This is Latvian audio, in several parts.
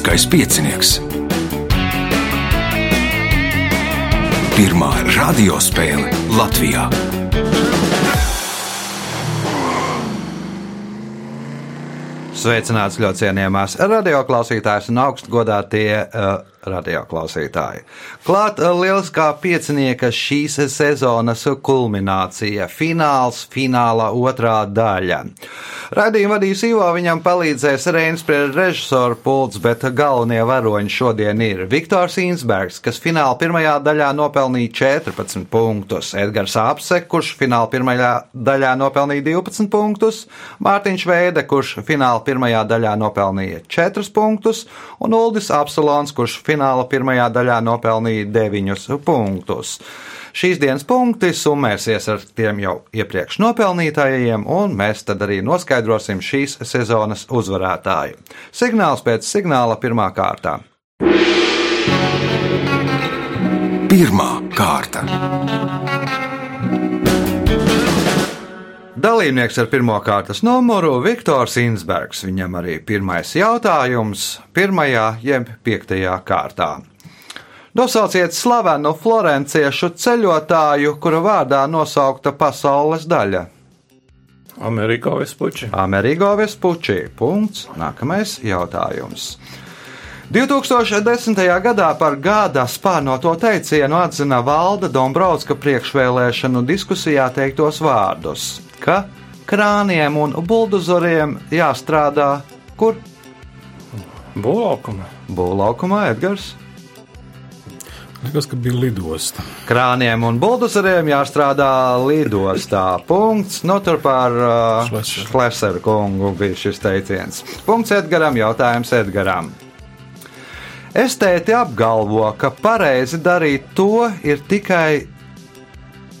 Lieliskais piecinieks. Pirmā radiospēle Latvijā. Sveicināts ļoti cienījamās radioklausītājas un augstgadātie uh, radioklausītāji. Klāt uh, lieliskā piecinieka šīs sezonas kulminācija, fināls, fināla otrā daļa. Radījumu vadīs Ivo, viņam palīdzēs Reinas pie režisora pults, bet galvenie varoņi šodien ir Viktors Insbergs, kas fināla pirmajā daļā nopelnīja 14 punktus, Edgars Apse, kurš fināla pirmajā daļā nopelnīja 12 punktus, Mārtiņš Veide, kurš fināla pirmajā daļā nopelnīja 4 punktus, un Uldis Apsalons, kurš fināla pirmajā daļā nopelnīja 9 punktus. Šīs dienas punkti summēsies ar tiem jau iepriekš nopelnītājiem, un mēs tad arī noskaidrosim šīs sezonas uzvarētāju. Signāls pēc signāla pirmā kārtā. Pirmā kārta. Dalībnieks ar pirmā kārtas numuru - Viktors Insbergs. Viņam arī pirmais jautājums - pirmajā jeb piektajā kārtā. Nosauciet slavenu florenciešu ceļotāju, kura vārdā nosaukta pasaules daļa. Amerikā Vespuči. Amerigo Vespuči. Punkts. Nākamais jautājums. 2010. gadā par gada spārnoto teicienu atzina Valda Dombrovska priekšvēlēšanu diskusijā teiktos vārdus, ka krāniem un buldozoriem jāstrādā kur? Būvlaukumā. Būvlaukumā Edgars. Liekas, ka bija lidosta. Krāniem un buldozeriem jāstrādā lidostā. Punkts. Nu, tur par uh. Šlesera kungu bija šis teiciens. Punkts Edgaram, jautājums Edgaram. Estēti apgalvo, ka pareizi darīt to ir tikai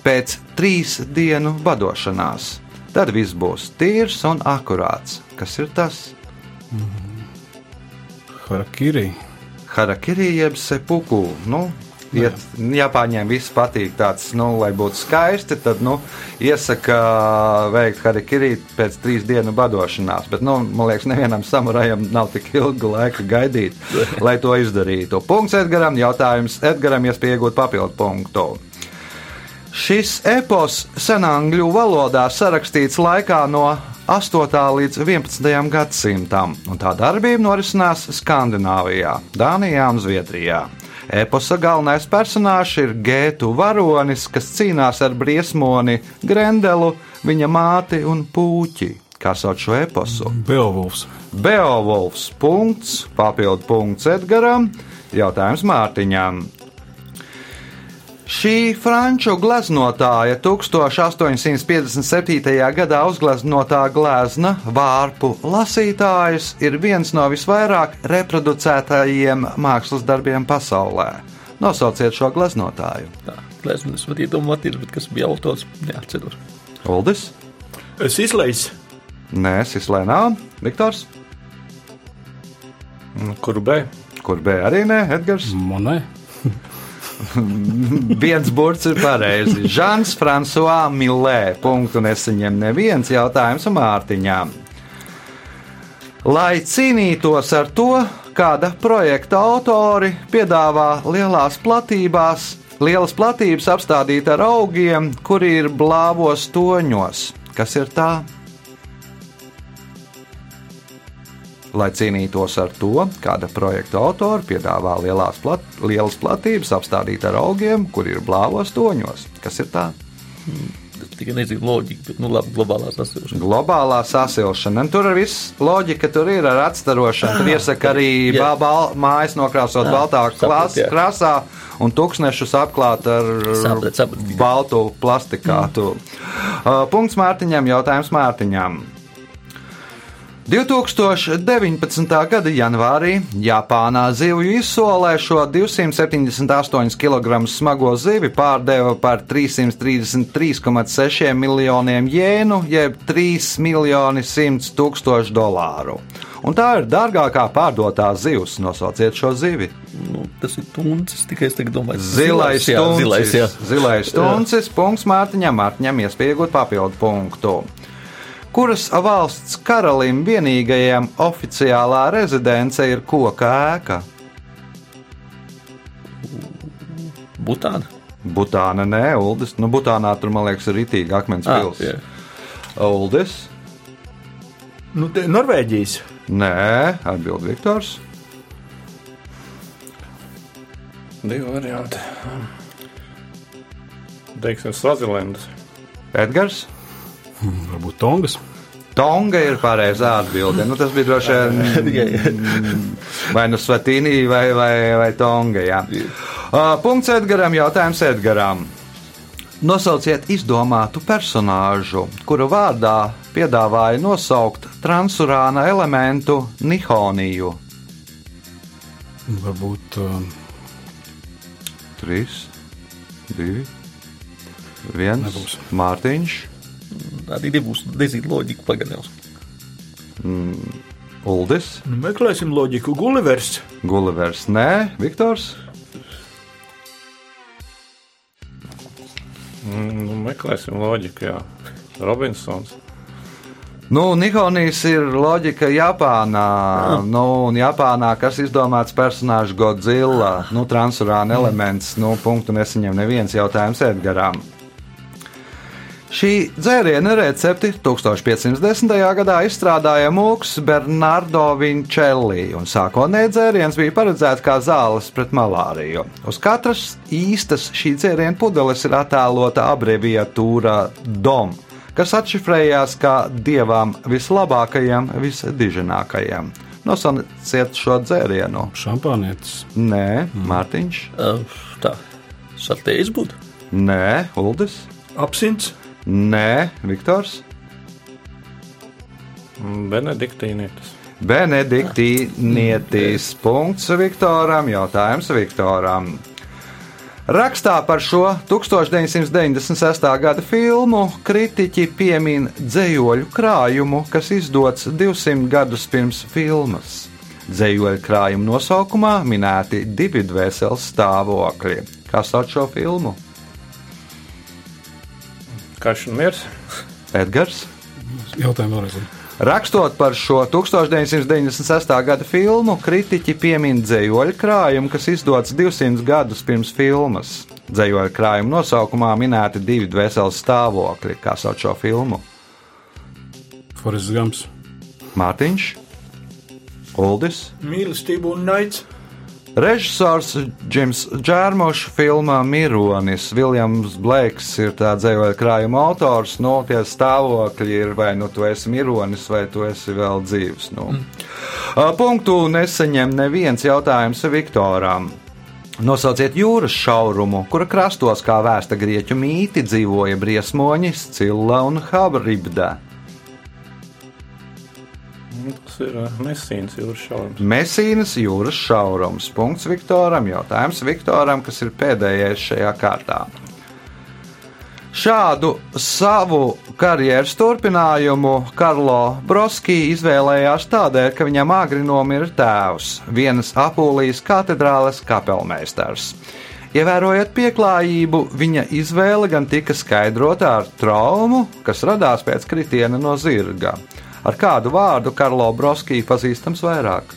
pēc trīs dienu badošanās. Tad viss būs tīrs un akurāts. Kas ir tas? Harakiri. Harakiri jeb sepuku. Nu, Iet, Japāņiem viss patīk tāds, nu, lai būtu skaisti. Tad, nu, iesaka veikt harakiri pēc trīs dienu badošanās. Bet, nu, man liekas, nevienam samurajam nav tik ilga laika gaidīt, lai to izdarītu. Punkts Edgaram. Jautājums Edgaram, iespēja iegūt papildu punktu. Šis epos senangļu valodā sarakstīts laikā no 8. līdz 11. gadsimtam, un tā darbība norisinās Skandināvijā, Dānijā un Zviedrijā. Eposa galvenais personāžs ir Gētu varonis, kas cīnās ar briesmoni Grendelu, viņa māti un puķi. Kā sauc šo eposu? Beowulfs. Beowulfs. Punkts, papildu punkts Edgaram, jautājums Mārtiņām. Šī franču gleznotāja 1857. gadā uzgleznotā glezna vārpu lasītājs ir viens no visvairāk reproducētajiem mākslas darbiem pasaulē. Nosauciet šo gleznotāju. Tā, gleznojas var iedomāties, bet kas bija autors, neatceros. Uldis, Es izlaisu. Nē, Sislēnā, Viktors, Kur bija? kur bija arī nē, Edgars. Monē. Viens burts ir pareizi. Žants Frančiskā Milē. Punktu nesaņem neviens jautājums Mārtiņām. Lai cīnītos ar to, kāda projekta autori piedāvā lielās platībās, lielas platības apstādīt ar augiem, kuri ir blāvos toņos. Kas ir tā? Lai cīnītos ar to, kāda projekta autori piedāvā lielās plat, lielas platības apstādīt ar augiem, kuri ir blāvos toņos. Kas ir tā? Tas tikai nezinu loģiku, bet, nu, labi, globālā sasilšana. Globālā sasilšana. Un tur ir viss loģika, tur ir ar atstarošanu. Tur iesaka arī bal, mājas nokrāsot Jā, baltā klās, jā. krāsā un tūkstošus apklāt ar Sapratu, sapratu. baltu plastikātu. Uh, Punkts Mārtiņam, jautājums Mārtiņam. 2019. gada janvārī Japānā zivju izsolē šo 278 kg smago zivi pārdeva par 333,6 miljoniem jēnu, jeb 3 miljoni 100 tūkstošu dolāru. Un tā ir dārgākā pārdotā zivs. Nosauciet šo zivi. Nu, tas ir tuncis, tikai es domāju, Zilais jā, stuncis. zilais, jā. Zilais stuncis. Punkts Mārtiņam. Mārtiņam iespēja iegūt papildu punktu. Kuras valsts karalim vienīgajam oficiālā rezidence ir koka ēka. Butāna. Butāna, nē, Uldis. Nu, Butānā tur, man liekas, ir rītīgi akmens Ah, pils. jā. Uldis. Nu, te, Norvēģijas. Nē, atbild Viktors. Divi varianti. Teiksim, Svazilendas. Edgars. Varbūt Tongas. Tonga ir pareizā atbilde. Nu, tas bija droši vien vai nu Svatīnī vai, vai, vai Tonga. Jā. Uh, punkts Edgaram, jautājums Edgaram. Nosauciet izdomātu personāžu, kura vārdā piedāvāja nosaukt transurāna elementu nihoniju. Varbūt uh, 3, 2, 1. Nebūs. Mārtiņš, Arī nebūs nezinu loģiku paganels. Uldis, Nu, meklēsim loģiku. Gulivers. Gulivers, Nē, Viktors. Mm, Nu, meklēsim loģiku, jā. Robinsons. Nu, Nihonijas ir loģika Japānā. Nu, un Japānā, kas izdomāts personāžs Godzilla, nu, transurāna elements, nu, punktu nesaņem neviens jautājums Edgaram. Šī dzēriena recepti 1510. gadā izstrādāja mūks Bernardo Vinčelli, un sākotnēji dzēriens bija paredzēts kā zāles pret malāriju. Uz katras īstas šī dzēriena pudeles ir attēlota abreviatūra DOM, kas atšifrējās kā dievām vislabākajam, visdiženākajam. Nosauciet šo dzērienu. šampānietis. Nē, Mārtiņš, Uh, tā, satējas būtu. nē, Uldis, Apsins. Nē, Viktors. Benediktīnietis. Benediktīnietis. Punkts Viktoram. Jautājums Viktoram. Rakstā par šo 1996. gada filmu kritiķi piemin dzējoļu krājumu, kas izdots 200 gadus pirms filmas. Dzējoļu krājuma nosaukumā minēti divi dvēseles stāvokļi. Kā sauc šo filmu? Kašs un miers. Edgars. Jautājumu vēlreiz. Rakstot par šo 1996. gada filmu, kritiķi piemin dzējoļu krājumu, kas izdots 200 gadus pirms filmas. Dzējoļu krājuma nosaukumā minēti divi dvēseles stāvokļi, kā sauc šo filmu. Forests Gams. Mārtiņš, Uldis, Mīlestība un naids. Režisors Džims Džārmošs filmā Mironis. Viljams Blēks ir tā dzējoļu krājuma autors. No tie stāvokļi ir vai nu tu esi Mironis, vai tu esi vēl dzīves. Nu. Mm. Punktu nesaņem neviens jautājums Viktoram. Nosauciet jūras šaurumu, kura krastos, kā vēsta grieķu mīti, dzīvoja briesmoņi, Scilla un Habribda. Mm, Tas ir Mesīns jūras šaurums. Mesīnas jūras šaurums. Punkts Viktoram. Jautājums Viktoram, kas ir pēdējais šajā kārtā. Šādu savu karjeras turpinājumu Karlo Broski izvēlējās tādēļ, ka viņam agri nomira tēvs, vienas apūlijas katedrāles kapelmeistars. Ievērojot pieklājību, viņa izvēle gan tika skaidrota ar traumu, kas radās pēc kritiena no zirga. Ar kādu vārdu Karlo Broski pazīstams vairāk?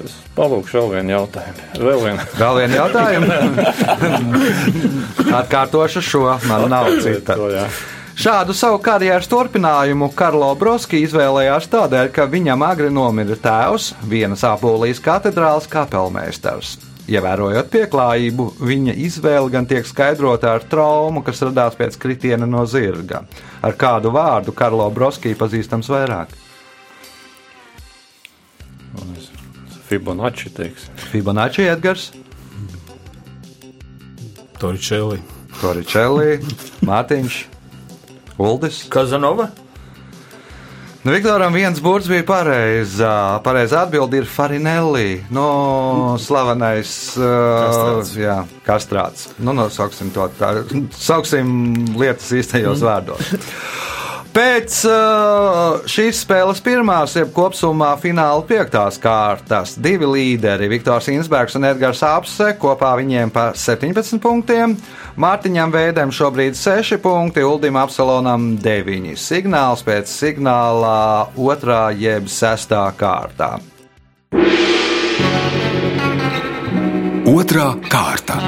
Es palūkšu vēl vienu jautājumu. Vēl vienu. Vēl vienu jautājumu. Atkārtošu šo, man nav cita. Šādu savu karjeras turpinājumu Karlo Broski izvēlējās tādēļ, ka viņam agri nomira tēvs, vienas apolijas katedrāles kapelmeistars. Ievērojot pieklājību, viņa izvēle gan tiek skaidrota ar traumu, kas radās pēc kritiena no zirga. Ar kādu vārdu Karlo Broski pazīstams vairāk? Fibonacci teiks. Fibonacci Edgars, Toričēlī. Toričelli, Mārtiņš, Uldis. Kazanova. Nu, Viktoram viens burts bija pareizā. Pareizā atbilde ir Farinelli. No slavenais uh, jā, kastrāts. Nu, nosauksim to tā. Sauksim lietas īstajos vārdos. Pēc uh, šīs spēles pirmās, jeb kopumā fināla piektās kārtas, divi līderi, Viktors Insbergs un Edgars Apse, kopā viņiem pa 17 punktiem. Mārtiņam Veidam šobrīd 6 punkti, Uldim Apsalonam 9. Signāls pēc signāla otrā jeb sestā kārtā. Otra kārta.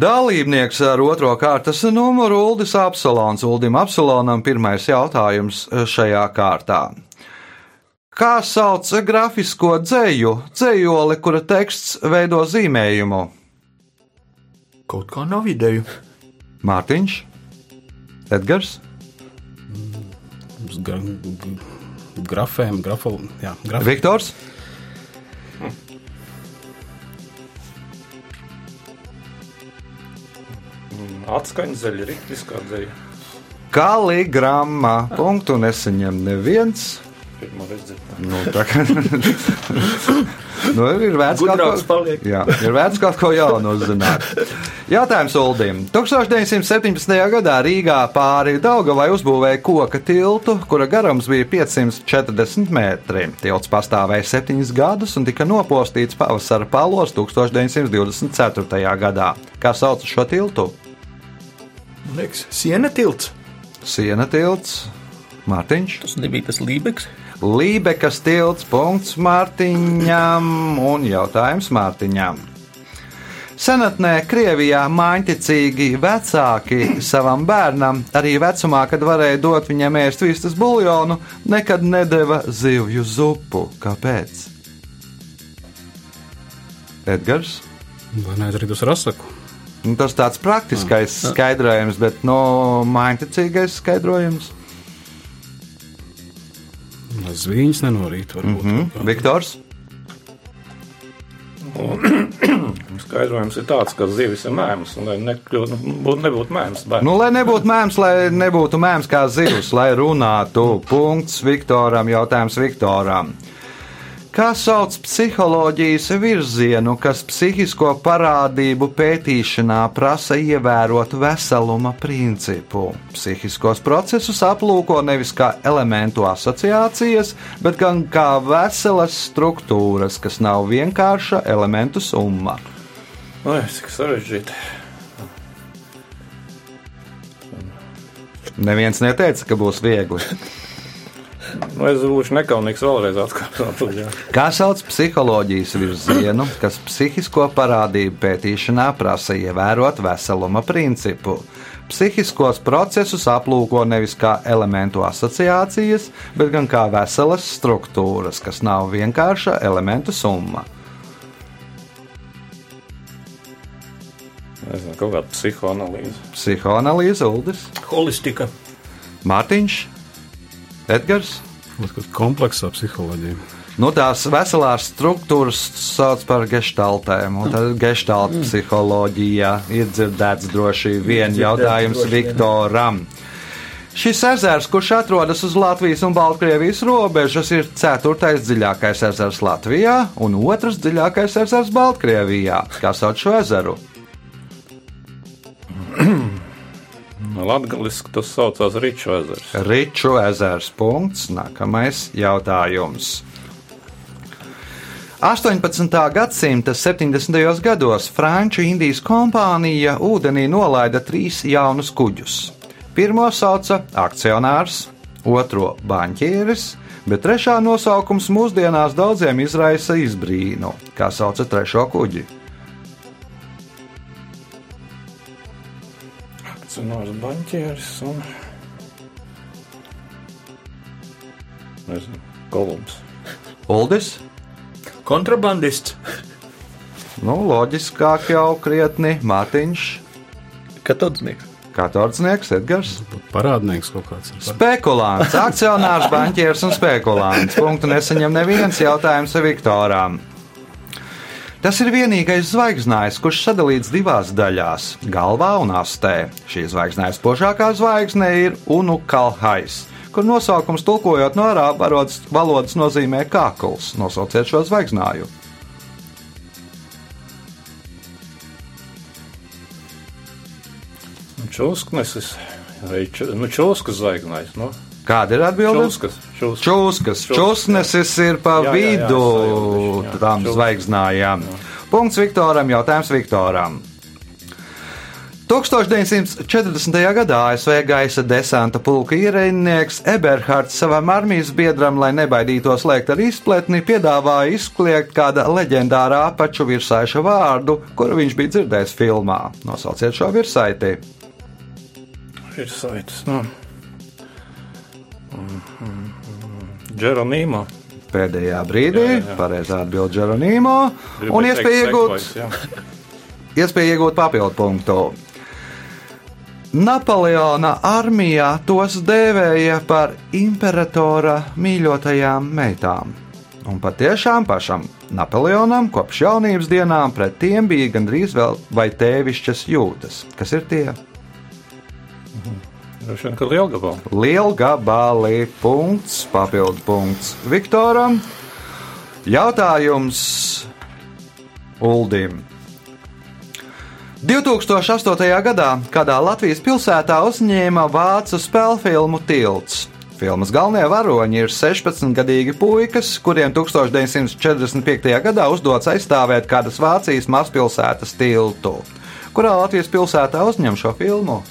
Dalībnieks ar otro kārtas numuru Uldis Apsolons. Uldim Apsolonam pirmais jautājums šajā kārtā. Kā sauc grafisko dzēju, dzējoli, kura teksts veido zīmējumu? Kaut kā nav ideju. Mārtiņš, Edgars, Gra, grafēm, grafol, jā, graf, Viktors, Atskaņas zeļa, rīktiskā dzeļa. Kaligramma. Punktu nesaņem neviens. Pirmā reize. Nu, tā kā nu, ir vērts kaut ko, paliek. jā, ir vērts kaut ko jaunu uzzināt. Jautājums Uldim. 1917. gadā Rīgā pāri Daugavai uzbūvēja koka tiltu, kura garums bija 540 metri. Tilts pastāvēja septiņus gadus un tika nopostīts pavasara palos 1924. gadā. Kā sauc šo tiltu? Liekas, siena tilts. Siena tilts, Mārtiņš. Tas nebija tas Lībeks. Lībekas tilts, punkts Mārtiņam un jautājums Mārtiņam. Senatnē Krievijā mājiņticīgi vecāki savam bērnam, arī vecumā, kad varēja dot viņam ēst vistas buļļonu, nekad nedeva zivju zupu. Kāpēc? Edgars? neaizrīt uz rasaku. Nu, tas tāds praktiskais skaidrojums, bet no mājiņticīgais skaidrojums. Lai zvīņas nenorīt, varbūt. Mm. kā. Viktors? Skaidrojums ir tāds, ka zivis ir mēms, un lai nekļūtu, nu, būtu, nebūtu mēms. bērns. Nu, lai nebūtu mēms, lai nebūtu mēms kā zivs, lai runātu. Punkts Viktoram, jautājums Viktoram. Kā sauc psiholoģijas virzienu, kas psihisko parādību pētīšanā prasa ievērot veseluma principu? Psihiskos procesus aplūko nevis kā elementu asociācijas, bet gan kā veselas struktūras, kas nav vienkārša elementu summa. Oi, cik sarežģīti. Neviens neteica, ka būs viegli. Nu, es būšu nekaunīgs vēlreiz atkārtot. Kā sauc psiholoģijas virzienu, kas psihisko parādību pētīšanā prasa ievērot veseluma principu? Psihiskos procesus aplūko nevis kā elementu asociācijas, bet gan kā veselas struktūras, kas nav vienkārša elementu summa. Nezinu, kaut kāda psihoanalīze. Psihoanalīze, Uldis, Holistika. Mārtiņš, Edgars. Kompleksā psiholoģija. Nu, tās veselās struktūras sauc par gestaltēm, un tad gestalta psiholoģija ir dzirdēts droši vien jautājums droši. Viktoram. Šis ezers, kurš atrodas uz Latvijas un Baltkrievijas robežas, ir ceturtais dziļākais ezers Latvijā un otrs dziļākais ezers Baltkrievijā. Kā sauc šo ezeru? Latvijas tas saucās Riču ezers. Riču ezers. Punkts. Nākamais jautājums. 18. gadsimta 70. gados Franču Indijas kompānija ūdenī nolaida trīs jaunus kuģus. Pirmo sauca akcionārs, otro banķieris, bet trešā nosaukums mūsdienās daudziem izraisa izbrīnu. Kā sauca trešo kuģi? Akcionārs banķieris un. Nezinu, Kolums. Uldis? Kontrabandists. Nu, loģiskāk jau krietni Mārtiņš, Katodnieks. Katordznieks, Edgars. Parādnieks kaut kāds. ir. Spekulants, akcionārs, banķieris un spekulants. Punktu nesaņem neviens jautājums Viktoram. Tas ir vienīgais zvaigznājs, kurš sadalīts divās daļās - galvā un astē. Šī zvaigznājas spožākā zvaigzne ir Unukalhais, kur nosaukums tulkojot no arābu valodas- nozīmē kakls. Nosauciet šo zvaigznāju. Čūsknesis vai nu, čūskas zvaigznājs. Nu, Kāda ir atbilde? čūskas, čūskas. Čūskas. Čūsnesis ir pa Jā, jā, jā, vidu sajutuši, jā. tām zvaigznājām. Punkts Viktoram, jautājums Viktoram. 1940. gadā ASV gaisa desanta pulka ierēdnieks Eberhards savam armijas biedram, lai nebaidītos lēkt ar izpletni, piedāvāja izkliegt kāda leģendārā apaču virsaiša vārdu, kuru viņš bija dzirdējis filmā. Nosauciet šo virsaiti. Ir saites. Nu. Mhm. Džeronīmo. Pēdējā brīdī, Jā, jā, pareizā atbildē Džeronīmo, un Gribēju iespēja iegūt iespēja iegūt papildu punktu. Napoleona armijā tos dēvēja par imperatora mīļotajām meitām. Un patiešām pašam Napoleonam kopš jaunības dienām pret tiem bija gandrīz vēl vai tēvišķas jūtas. Kas ir tie? Droši vien, ka lielgabala. Lielgabali punkts, papildu punkts Viktoram. Jautājums Uldim. 2008. gadā kādā Latvijas pilsētā uzņēma vācu spēļu filmu Tilts. Filmas galvenie varoņi ir 16-gadīgi puikas, kuriem 1945. gadā uzdots aizstāvēt kādas Vācijas mazpilsētas tiltu. Kurā Latvijas pilsētā uzņem šo filmu?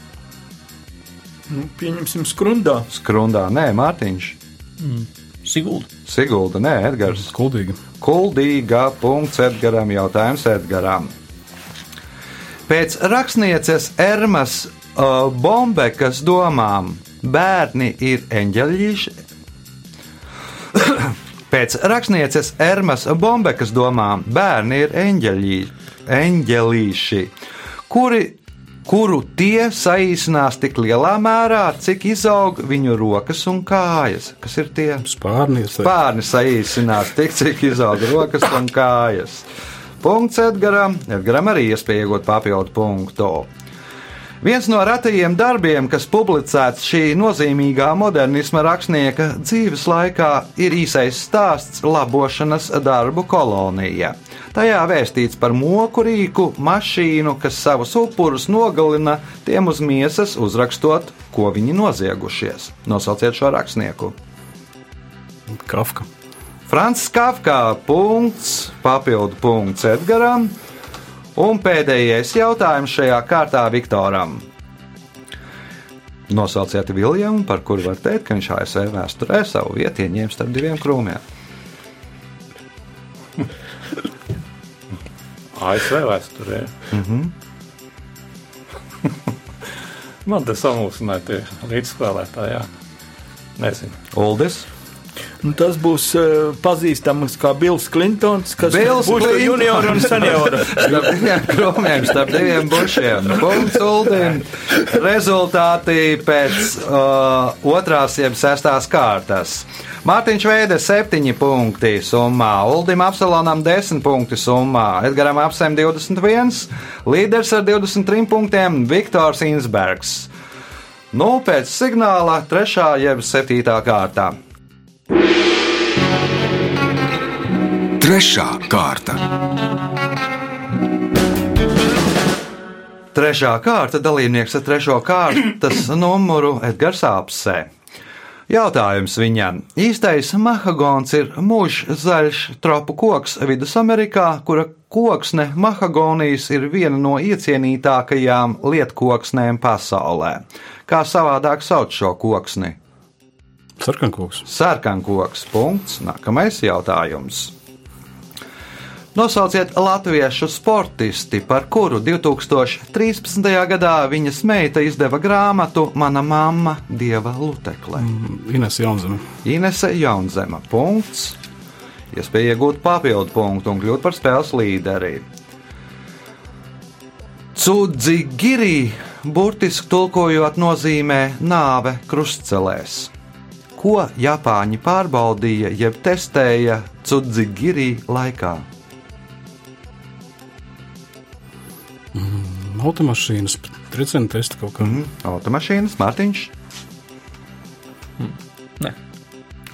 Nu, pieņemsim skrundā. Skrundā, nē, Mārtiņš. Sigulda. Sigulda, nē, Edgars. Kuldīgi. Kuldīga punkts Edgaram, jautājums Edgaram. Pēc rakstnieces Ermas uh, Bombekas domām bērni ir eņģeļīši. Pēc rakstnieces Ermas Bombekas domām bērni ir eņģeļī, eņģelīši, kuri, kuru tie saīsinās tik lielā mērā, cik izaug viņu rokas un kājas. Kas ir tie? Spārnies. Spārni saīsinās tik, cik izaug rokas un kājas. Punkts Edgaram. Edgaram arī iespēja iegūt papildu punktu. Viens no retajiem darbiem, kas publicēts šī nozīmīgā modernisma rakstnieka dzīves laikā, ir īsais stāsts labošanas darbu kolonija. Tajā vēstīts par moku rīku mašīnu, kas savus upurus nogalina tiem uz miesas, uzrakstot, ko viņi noziegušies. Nosauciet šo rakstnieku. Kafka. Francis Kafka punkts, papildu punkts Edgaram. Un pēdējais jautājums šajā kārtā Viktoram. Nosauciet Viljamu, par kuru var teikt, ka viņš ASV vēsturē savu vietu ieņēma starp diviem krūmiem. ASV vēsturē. Mm -hmm. Man te samulsināja tie līdzspēlētāji. Nezinu. Uldis, Nu, tas būs uh, pazīstams kā Bills Klintons, kas Bills būs Clintons. junior un senior. starp diviem krūmiem, starp diviem bušiem. Punkts Uldim. Rezultāti pēc uh, otrās, jeb sestās kārtas. Mārtiņš Veide 7 punkti summā, Uldim Apsalonam 10 punkti summā, Edgaram Apsem 21, līderis ar 23 punktiem Viktors Insbergs. Nu, pēc signāla trešā jeb septītā kārtā. Trešā kārta. Trešā kārta dalībnieks ar trešo kārtas numuru Edgars Apsē. Jautājums viņam. Īstais mahagons ir mūžs zaļš tropu koks Vidusamerikā, kura koksne mahagonijas ir viena no iecienītākajām lietkoksnēm pasaulē. Kā savādāk sauc šo koksni? Sarkankoks. Sarkankoks. Punkts. Nākamais jautājums. Nosauciet latviešu sportisti, par kuru 2013. gadā viņas meita izdeva grāmatu Mana mamma Dieva Lutekle. Ines Jaunzeme. Inese Jaunzema. Punkts. Iespēja iegūt papildu punktu un kļūt par spēles līderi. Cudzigiri, burtiski tulkojot, nozīmē nāve krustcelēs. Ko Japāņi pārbaudīja, jeb testēja Cudzigiri laikā? Automašīnas tricēna testa kaut kā. Mm. Automašīnas, Mārtiņš, Nē,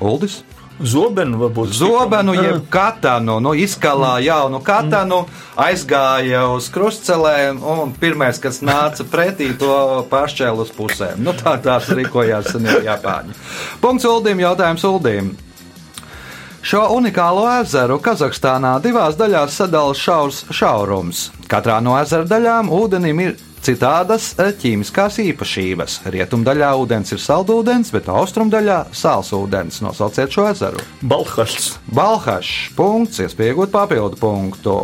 Uldis. Zobenu varbūt. Zobenu, jeb katanu, nu, izkalā jaunu katanu, aizgāja uz krustcelēm, un pirmais, kas nāca pretī, to pašķēlu uz pusēm. Nu, tā tās rīkojās senie Japāņi. Punkts Uldim, jautājums Uldim. Šo unikālo ezeru Kazahstānā divās daļās sadala šaurs šaurums. Katrā no ezera daļām ūdenim ir citādas eh, ķīmiskās īpašības. Rietumdaļā ūdens ir saldūdens, bet austrumdaļā sāls ūdens. Nosauciet šo ezeru. Balhašs. Balhašs punkts, iespējot papildu punktu.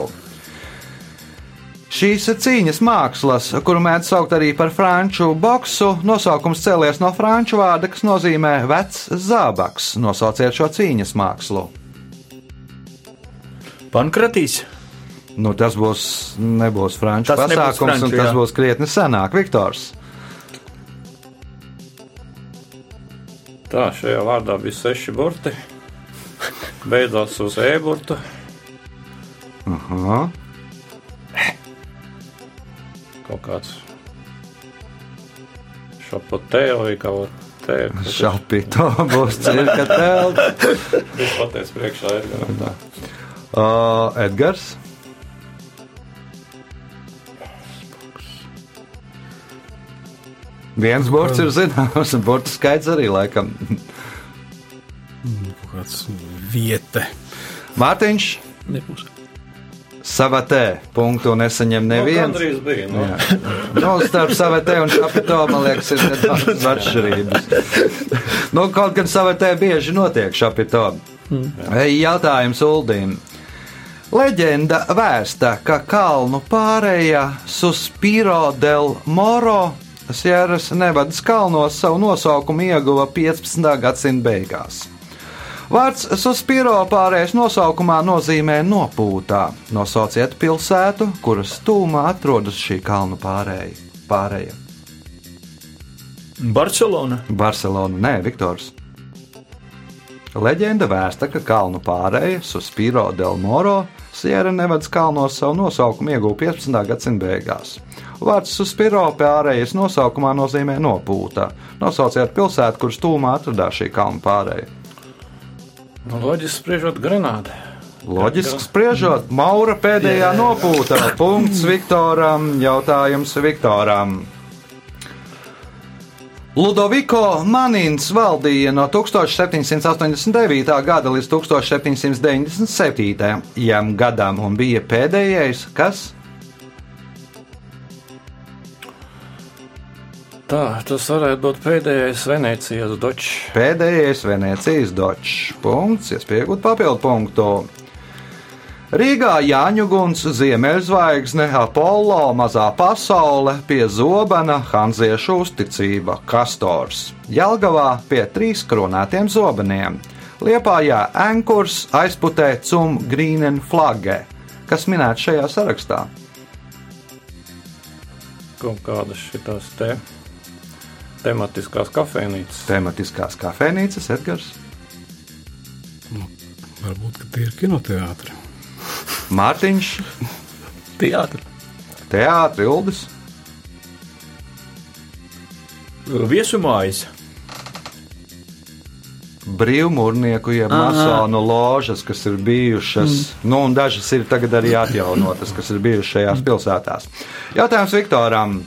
Šīs cīņas mākslas, kuru mēdz saukt arī par franču boksu, nosaukums cēlies no franču vārda, kas nozīmē vecs zābaks. Nosauciet šo cīņas mākslu. Pankratīs. Nu, tas būs, nebūs franču Tas nebūs pasākums, franču, un tas jā. būs krietni senāk. Viktors. Tā, šajā vārdā bija seši burti. Beidzās uz e-burtu. Aha. Kaut kāds šapotē vai kaut te. Šalpīto būs cirka telpa. Viņš pateica priekšā ir. Uh, Edgars. Viens burts ir zināms, un burts skaits arī laikam. Kaut kāds vieta. Mārtiņš Nebūs. Savatē punktu nesaņem Nu, neviens. gandrīz bija. Nu. Nu, starp savatē un šapito, man liekas, ir nedaudz atšķirības. nu, kaut gan savatē bieži notiek šapito. Jautājums Uldīm. Leģenda vēsta, ka kalnu pārējā Suspiro del Moro Sieras Nevadas kalnos savu nosaukumu ieguva 15. gadsimta beigās. Vārds Suspiro pārējais nosaukumā nozīmē nopūtā. Nosauciet pilsētu, kuras tūmā atrodas šī kalnu pārēja. pārēja. Barcelona. Barcelona, nē, Viktors. Leģenda vēsta, ka kalnu pārēja Suspiro del Moro Sierra Nevadas kalnos savu nosaukumu ieguva 15. gadsimta beigās. Vārds Suspiro pārējas nosaukumā nozīmē nopūtā. Nosauciet pilsētu, kuras tūmā atradās šī kalnu pārēja. Nu, loģiski spriežot, Granāda. Loģiski spriežot, Maura pēdējā nopūtā. Punkts Viktoram, jautājums Viktoram. Ludoviko Manins valdīja no 1789. gada līdz 1797. gadam un bija pēdējais, kas Tā, tas varētu būt pēdējais Venecijas dočs. pēdējais Venecijas dočs. Punkts, iespējot papildu punktu. Rīgā Jāņuguns, Ziemeļzvaigzne, Apollo, Mazā pasaule, pie Zobena, Hanziešu uzticība, Kastors, Jelgavā pie trīs kronētiem zobeniem, Liepājā Enkurs, aizputē Cum Grīnen flagge, kas minēts šajā sarakstā. Kaut kādas šitās te tematiskās kafejnīcas. Tematiskās kafejnīcas, Edgars, Varbūt ka tie ir kinoteātri. Mārtiņš, Teātris. Teātris, Uldis, Viesumājas. brīvmūrnieku, jeb masonu ložas, kas ir bijušas, mm. nu, un dažas ir tagad arī atjaunotas, kas ir bijušas šajās pilsētās. Jautājums Viktoram.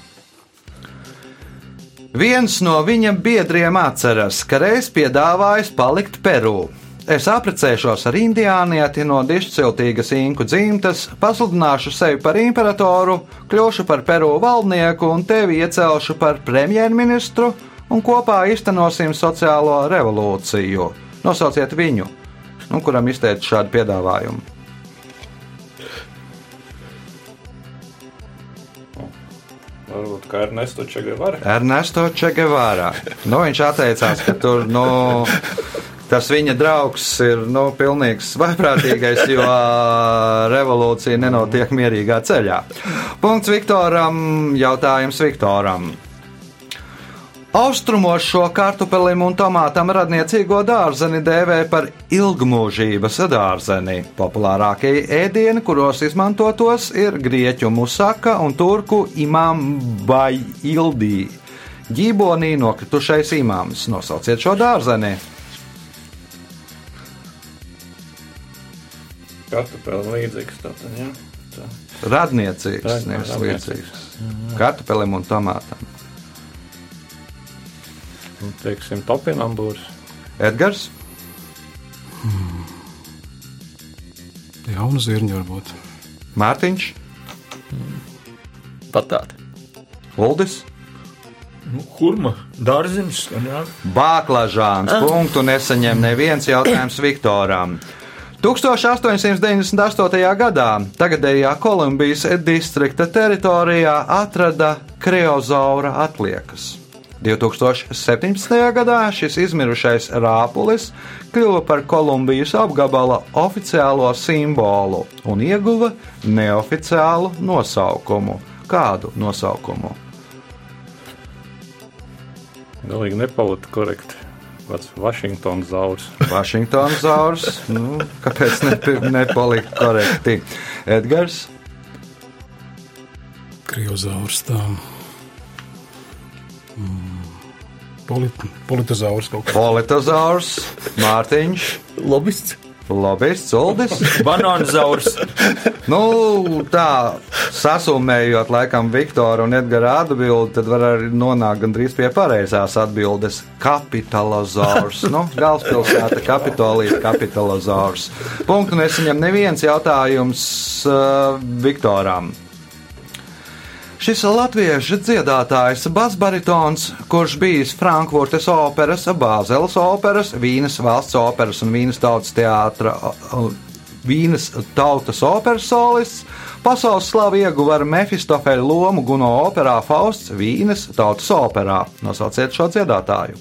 Viens no viņa biedriem atceras, ka reiz piedāvājis palikt Peru. Es apprecēšos ar indiānieti no dišciltīgas inku dzimtas, pasludināšu sevi par imperatoru, kļūšu par Peru valdnieku un tevi iecelšu par premjerministru, un kopā iztenosim sociālo revolūciju. Nosauciet viņu, nu, kuram izteica šādu piedāvājumu. Varbūt kā Ernesto Čegevara. Ernesto Čegevārā. Nu, viņš atteicās, ka tur nu, tas viņa draugs ir nu, pilnīgs vaiprātīgais, jo revolūcija nenotiek mierīgā ceļā. Punkts Viktoram, jautājums Viktoram. Austrumos šo kartupelim un tomātam radniecīgo dārzeni dēvē par ilgmūžības dārzeni. Populārākie ēdieni, kuros izmantotos, ir grieķu musaka un turku imām vai ildī. Ģībonī nokritušais imāms. Nosauciet šo dārzeni. kartupēlis līdzīgs. Tātad, jā. Tā. Radniecīgs, nevis līdzīgs. Kartupelim un tomātam. Nu, Teiksim, topinambūrs. Edgars, Jaunu zirņu varbūt. Mārtiņš, Patāti. Uldis, Nu, Kurma, dārziņš, jā. Bāklažāns. Punktu nesaņem neviens jautājums Viktoram. 1898. gadā tagadējā Kolumbijas distrikta teritorijā atrada kreozaura atliekas. 2017. gadā šis izmirušais rāpulis kļuva par Kolumbijas apgabala oficiālo simbolu un ieguva neoficiālu nosaukumu. Kādu nosaukumu? Galīgi nepalika korekti. Vats Vašingtons zaurs. Vašingtonas zaurs. Nu, kāpēc ne, nepalika korekti? Edgars, Kriozaurs tā. Mm. Polit, politozaurs kaut kā. Politozaurs, Mārtiņš, Lobists. Lobists, Uldis. Banāna zaurs. Nu, tā sasumējot, laikam, Viktora un Edgara atbildi, tad var arī nonākt gandrīz pie pareizās atbildes. Kapitalozors. Nu, galvaspilsēta, kapitolīte, kapitalozors. Punktu nesaņem neviens jautājums uh, Viktoram. Šis latviešu dziedātājs basbaritons, kurš bijis Frankfurtes operas, Bāzeles operas, Vīnes valsts operas un Vīnes tautas teātra, Vīnes tautas operas solists, pasaules slavu ieguva ar Mefistofeļa lomu Guno operā Fausts Vīnes tautas operā. Nosauciet šo dziedātāju.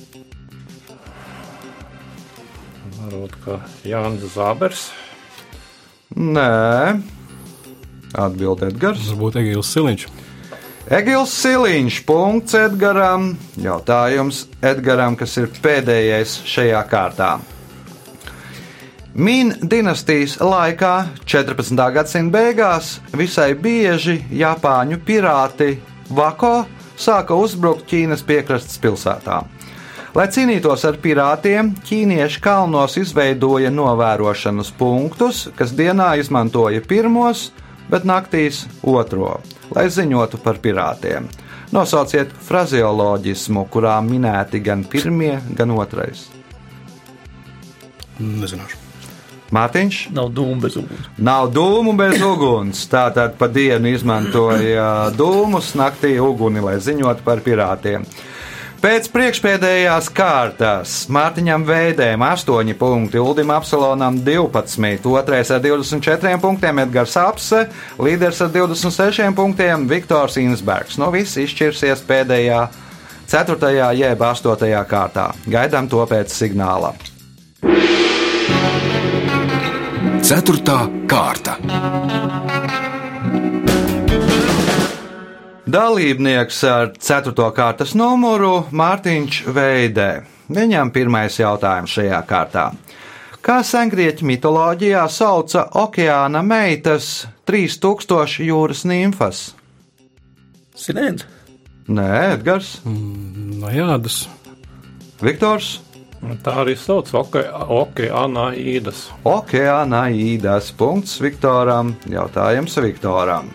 Varbūt kā Jānis Zābers. Nē, atbildēt Gars. Varbūt Egīls Siliņš. Egils Siliņš, punkts Edgaram. Jautājums Edgaram, kas ir pēdējais šajā kārtā. Min dinastijas laikā, 14. gadsimta beigās, visai bieži Japāņu pirāti Vako sāka uzbrukt Ķīnas piekrastes pilsētām. Lai cīnītos ar pirātiem, ķīnieši kalnos izveidoja novērošanas punktus, kas dienā izmantoja pirmos, bet naktīs otro, lai ziņotu par pirātiem. Nosauciet frazeoloģismu, kurā minēti gan pirmie, gan otrais. Nezināšu. Mārtiņš, Nav dūmu bez uguns. nav dūmu bez uguns. Tātad pa dienu izmantoja dūmus, naktī uguni, lai ziņotu par pirātiem. Pēc priekšpēdējās kārtas Mārtiņam Veidēm 8 punkti, Uldim Apsalonam 12, 2 ar 24 punktiem, Edgars Apse, līderis ar 26 punktiem, Viktors Insbergs. No viss izšķirsies pēdējā 4. jeb 8. kārtā. Gaidām to pēc signāla. Ceturtā kārta. Dalībnieks ar 4. kārtas numuru Mārtiņš Veidē. Viņam pirmais jautājums šajā kārtā. Kā sengrieķu mitoloģijā sauca okeāna meitas 3000 jūras nimfas? Sinēns. Nē, Edgars, Najādas. Viktors, Nu, Tā arī sauc okeāna īdas. Okeāna īdas punkts Viktoram. Jautājums Viktoram.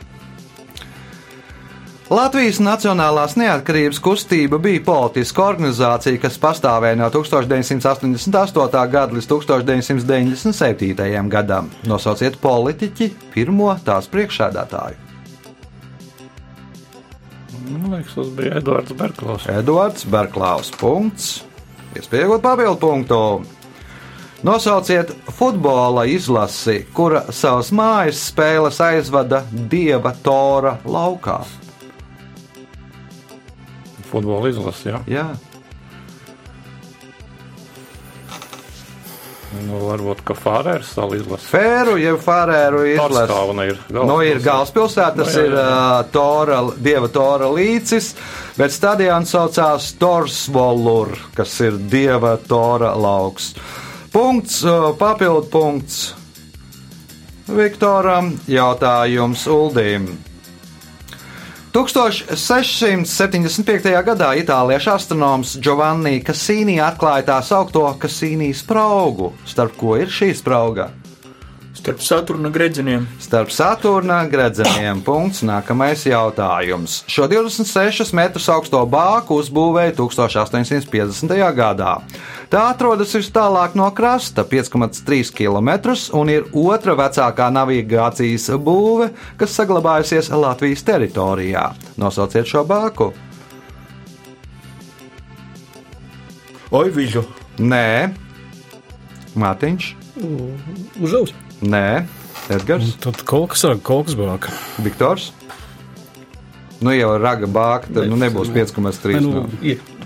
Latvijas Nacionālās neatkarības kustība bija politiska organizācija, kas pastāvēja no 1988. gada līdz 1997. gadam. Nosauciet politiķi pirmo tās priekšsēdētāju. Man liekas, tas bija Edvards Berklaus. Edvards Berklaus. Punkts. Iespējot papildu punktu. Nosauciet futbola izlasi, kura savas mājas spēles aizvada Dieva Tora laukā. Futbola izlase, jā. Jā, Nu, varbūt, Fārērs salu izlase. Fēru, jeb Fārēru. Torstāvana ir Nu, ir galvaspilsēta, tas Nu, jā, ir jā. uh, Tora, Dieva Tora līcis, bet stadions saucās Torsvolur, kas ir Dieva Tora lauks. Punkts, uh, papildu punkts Viktoram, jautājums Uldim. 1675. gadā itāliešu astronoms Giovanni Cassini atklāja tā saucamo Cassini spraugu. Starp ko ir šī sprauga? Starp Saturna gredzeniem. Starp Saturna gredzeniem. Punkts. Nākamais jautājums. Šo 26 metrus augsto bāku uzbūvēja 1850. gadā. Tā atrodas vis tālāk no krasta, 5,3 km, un ir otra vecākā navigācijas būve, kas saglabājusies Latvijas teritorijā. Nosauciet šo bāku. Oi, vižu. Nē, Mārtiņš. Uzraus. Nē, Edgars. Tad kaut kas ar kas bāka. Viktors. Nu, jau ir raga bāka, tad nu, nebūs 5,3. Ne, nu,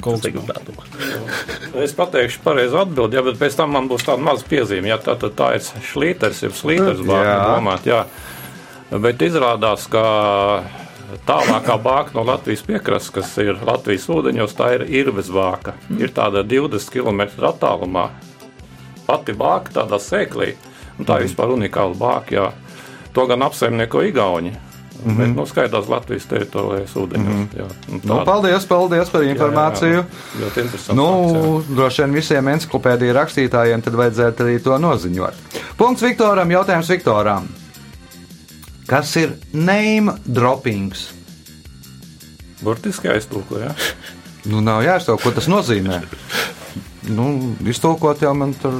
Nu. Tāds. Es pateikšu pareizi atbildi, ja, bet pēc tam man būs tāda maza piezīme. Ja, tā, tā ir šlīters, ir slīters bāka domāt, jā. Bet izrādās, ka tālākā bāka no Latvijas piekrastes, kas ir Latvijas ūdeņos, tā ir Irves bāka. Ir tāda 20 km attālumā. Pati bāka tādā sēklī. Un tā ir vispār unikāla bāka. To gan apsaimnieko Igauni. Mm -hmm. Bet, nu, skaidrs, Latvijas teritorijas ūdeņos. Mm -hmm. Nu, paldies, paldies par informāciju. Jā, jā, ļoti interesanti. Nu, droši vien visiem encyklopēdiju rakstītājiem tad vajadzētu arī to noziņot. Punkts Viktoram, jautājums Viktoram. Kas ir name droppings? Burtiski aiztulko, jā. Nu, nav jāizsaka, ko tas nozīmē. Nu, iztulkot jau man tur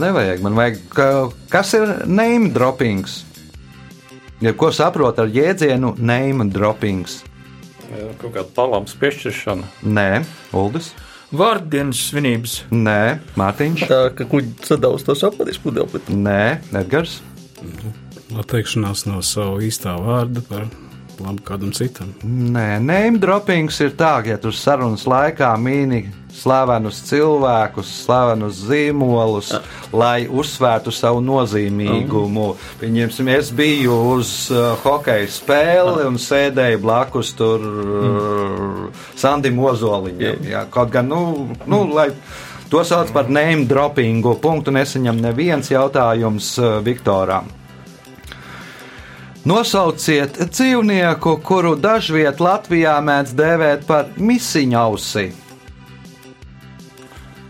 nevajag. Man vajag, ka, kas ir name droppings? Ja ko saprot ar jēdzienu name droppings? Kaut kāda palams piešķiršana. Nē, Uldis. Vārdienas svinības. Nē, Mārtiņš. Tā kā kuģi sadaus to sapnis pudeli, bet Nē, Edgars. Atteikšanās no savu īstā vārda par labu kādam citam. Nē, name droppings ir tā, ja tu sarunas laikā mīni slavenus cilvēkus, slavenus zīmolus, lai uzsvērtu savu nozīmīgumu. Pieņemsim, es biju uz uh, hokeja spēli un sēdēju blakus tur uh, Sandim Ozoliņam. Jā, kaut gan, nu, nu lai. To sauc par name droppingu. Punktu nesaņem neviens jautājums uh, Viktoram. Nosauciet dzīvnieku, kuru dažviet Latvijā mēdz dēvēt par misiņu ausi.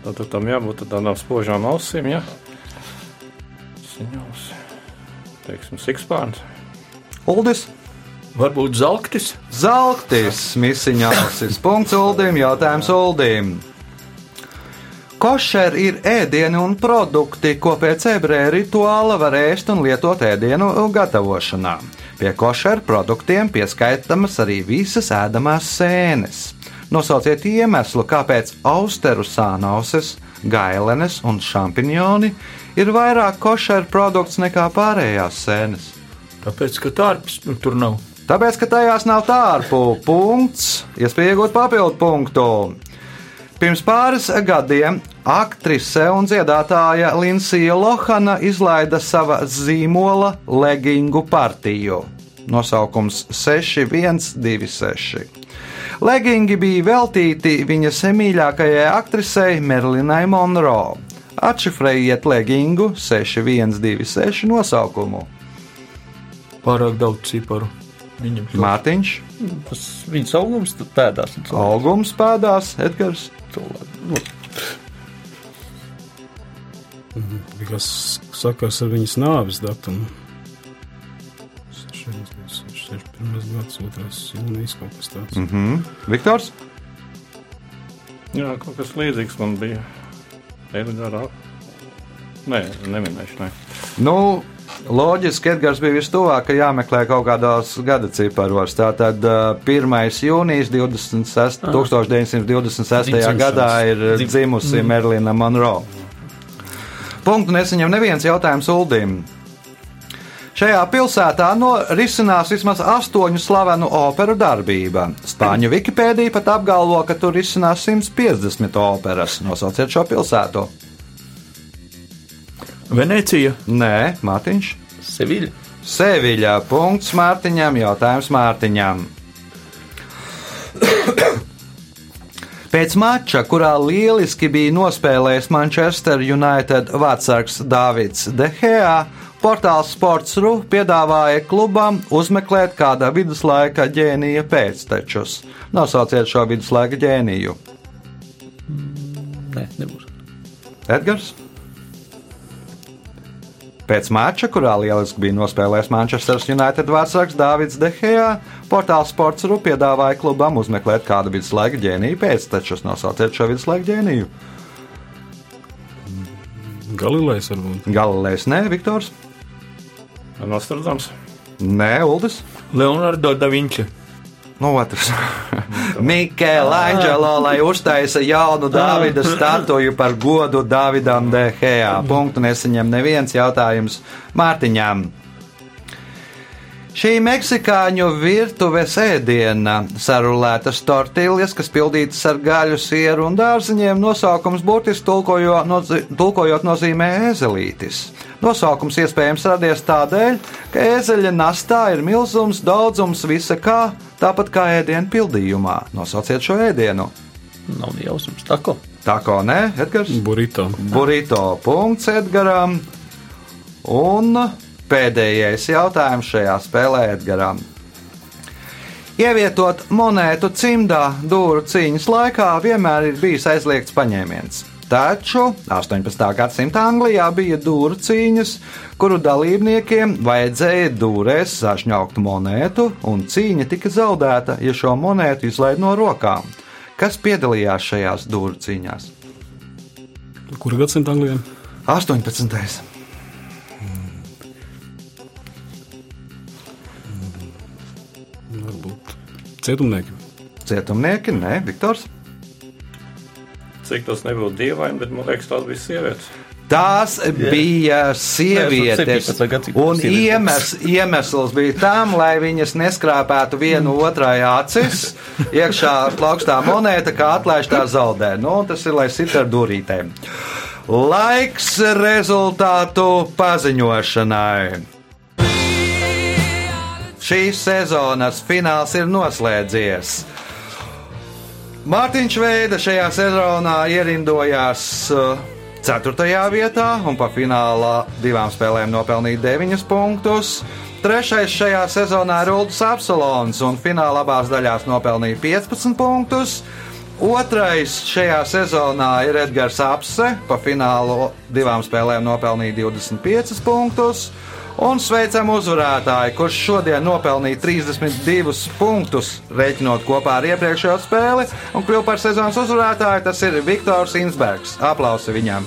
Tad tam jābūt tādām spožām ausīm, jā. Siņos. Teiksim, sikspārns. Uldis, Varbūt zelktis. Zeltis, misiņa ausis. Punkts Uldim, jautājums Uldim. Košer ir ēdieni un produkti, ko pēc ebreju rituāla var ēst un lietot ēdienu gatavošanā. Pie košer produktiem pieskaitamas arī visas ēdamās sēnes. Nosauciet iemeslu, kāpēc austeru sānauses, gailenes un šampinioni ir vairāk košer produkts nekā pārējās sēnes. Tāpēc, ka tārpes nu, tur nav. Tāpēc, ka tajās nav tārpu punkts, iespēja iegūt papildu punktu. Pirms pāris gadiem aktrise un dziedātāja Linsija Lohana izlaida sava zīmola legingu partiju. Nosaukums 6126. Legingi bija veltīti viņas mīļākajai aktrisei Merlinai Monroe. Atšifrējiet legingu 6126 nosaukumu. Pārāk daudz ciparu. Viņam šo- Mārtiņš, tas viņas augums pēdās. augums pēdās, Edgars. Nu, Kas sakās ar viņas nāves datumu? 61. gads, 2. jūnijas kaut kas tāds. Mm. Mhm. Viktors? Jā, kaut kas līdzīgs man bija. Eidagārā. Nē, neminēšu, nē. Nu, loģiski, Edgars bija vistuvāk, ka jāmeklē kaut kādos gada ciparos. Tātad uh, 1. jūnijas 26, 1926. Dzimšanas. gadā ir Dzim- dzimusi Merlina Monroe. Punktu nesaņem neviens jautājums Uldim. Šajā pilsētā norisinās vismaz astoņu slavenu operu darbība. Spāņu Wikipēdija pat apgalvo, ka tur izcinās 150 operas. Nosauciet šo pilsētu. Venecija. Nē, Mārtiņš. Seviļa. Seviļā. Punkts Mārtiņam. Jautājums Mārtiņam. Pēc mača, kurā lieliski bija nospēlējis Manchester United vārdsargs Dārvids Dehea, portāls Sports.ru piedāvāja klubam uzmeklēt kāda viduslaika ģēnija pēctečus. Nosauciet šo viduslaika ģēniju. Nē, nebūs. Edgars? Pēc mača, kurā lieliski bija nospēlējis Manchester United vārdsargs Dārvids Dehejā, portāls Sports.ru piedāvāja klubam uzmeklēt kādu viduslaika ģēniju pēctečus. Nosauciet šo viduslaika ģēniju. Galilejs varbūt. Galilejs, nē, Viktors, Nostradams. nē, Uldis. Leonardo da Vinci. Nu, otrs. Mikēlāņģelo, lai uztaisa jaunu Dāvida statuju par godu Dāvidam Dehējā. Punktu nesaņem neviens jautājums Mārtiņām. Šī meksikāņu virtuves ēdiena, sarulētas tortiljas, kas pildītas ar gaļu, sieru un dārziņiem, nosaukums burtiski tulkojo, nozi, tulkojot nozīmē ezelītis. Nosaukums iespējams radies tādēļ, ka ēzeļa nastā ir milzums, daudzums, visa kā, tāpat kā ēdienu pildījumā. Nosauciet šo ēdienu. Nav jausmas. Tako. Tā kā nē, Edgars. Burrito. Burrito punkts Edgaram. Un pēdējais jautājums šajā spēlē Edgaram. Ievietot monētu cimdā dūru cīņas laikā vienmēr ir bijis aizliegts paņēmiens. Taču 18. gadsimta Anglijā bija dūru cīņas, kuru dalībniekiem vajadzēja dūrēs sašņaukt monētu, un cīņa tika zaudēta, ja šo monētu izlaid no rokām. Kas piedalījās šajās dūru cīņās? Kura gadsimta Anglijā? 18. Cietumnieki. Cietumnieki, nē, Viktors. Cik tas nebūtu dievaini, bet man liekas, tās bija sievietes. Tās bija sievietes, 17. gadsimta un sievietes. iemesls, bija tam, lai viņas neskrāpētu vienu otrai acis, iekšā plaukstā monēta, kā atlaiž tā zaudē. Nu, tas ir, lai sit ar durītēm. Laiks rezultātu paziņošanai. Šīs sezonas fināls ir noslēdzies. Mārtiņš Veida šajā sezonā ierindojās uh, 4. vietā un pa finālā divām spēlēm nopelnīja 9 punktus. Trešais šajā sezonā ir Ulrichs Apsolons un finālā abās daļās nopelnīja 15 punktus. Otrais šajā sezonā ir Edgars Apse, pa finālu divām spēlēm nopelnīja 25 punktus. Un sveicam uzvarētāju, kurš šodien nopelnīja 32 punktus, reiķinot kopā ar iepriekšējo spēli, un kļuva par sezonas uzvarētāju. Tas ir Viktors Insbergs. Aplausi viņam!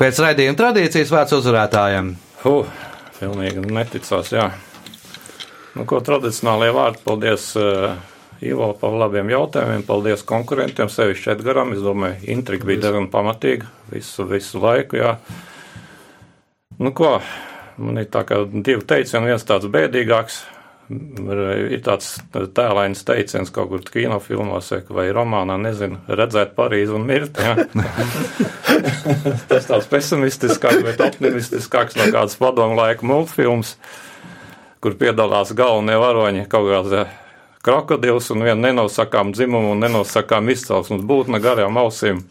Pēc raidījuma tradīcijas vārds uzvarētājiem. Huh, pilnīgi neticās, jā. Nu, ko tradicionālie vārdi, paldies uh, Ivo par labiem jautājumiem, paldies konkurentiem, sevišķi Edgaram. Es domāju, intriga bija diezgan pamatīga visu, visu laiku, jā. Nu, ko, man ir tā kā divi teicieni, viens tāds bēdīgāks. Ir tāds tēlains teiciens kaut kur kinofilmos vai romānā, nezinu, redzēt Parīzi un mirt. Jā. Tas tāds pesimistiskāks, bet optimistiskāks no kādas padomu laika multfilms, kur piedalās galvenie varoņi kaut kādā krokodils un viena nenosakām dzimumu un nenosakām izcelsmes būtne garām ausīm.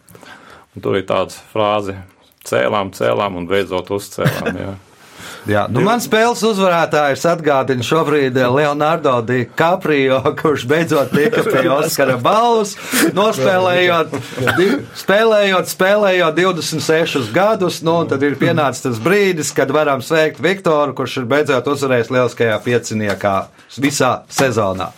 Un tur ir tāds frāze - cēlām, cēlām un beidzot uzcēlām. Jā. Jā, nu man spēles uzvarētājs atgādina šobrīd Leonardo DiCaprio, kurš beidzot tika pie Oskara balvas, nospēlējot, spēlējot, spēlējot 26 gadus. Nu, un tad ir pienācis tas brīdis, kad varam sveikt Viktoru, kurš ir beidzot uzvarējis lieliskajā pieciniekā visā sezonā.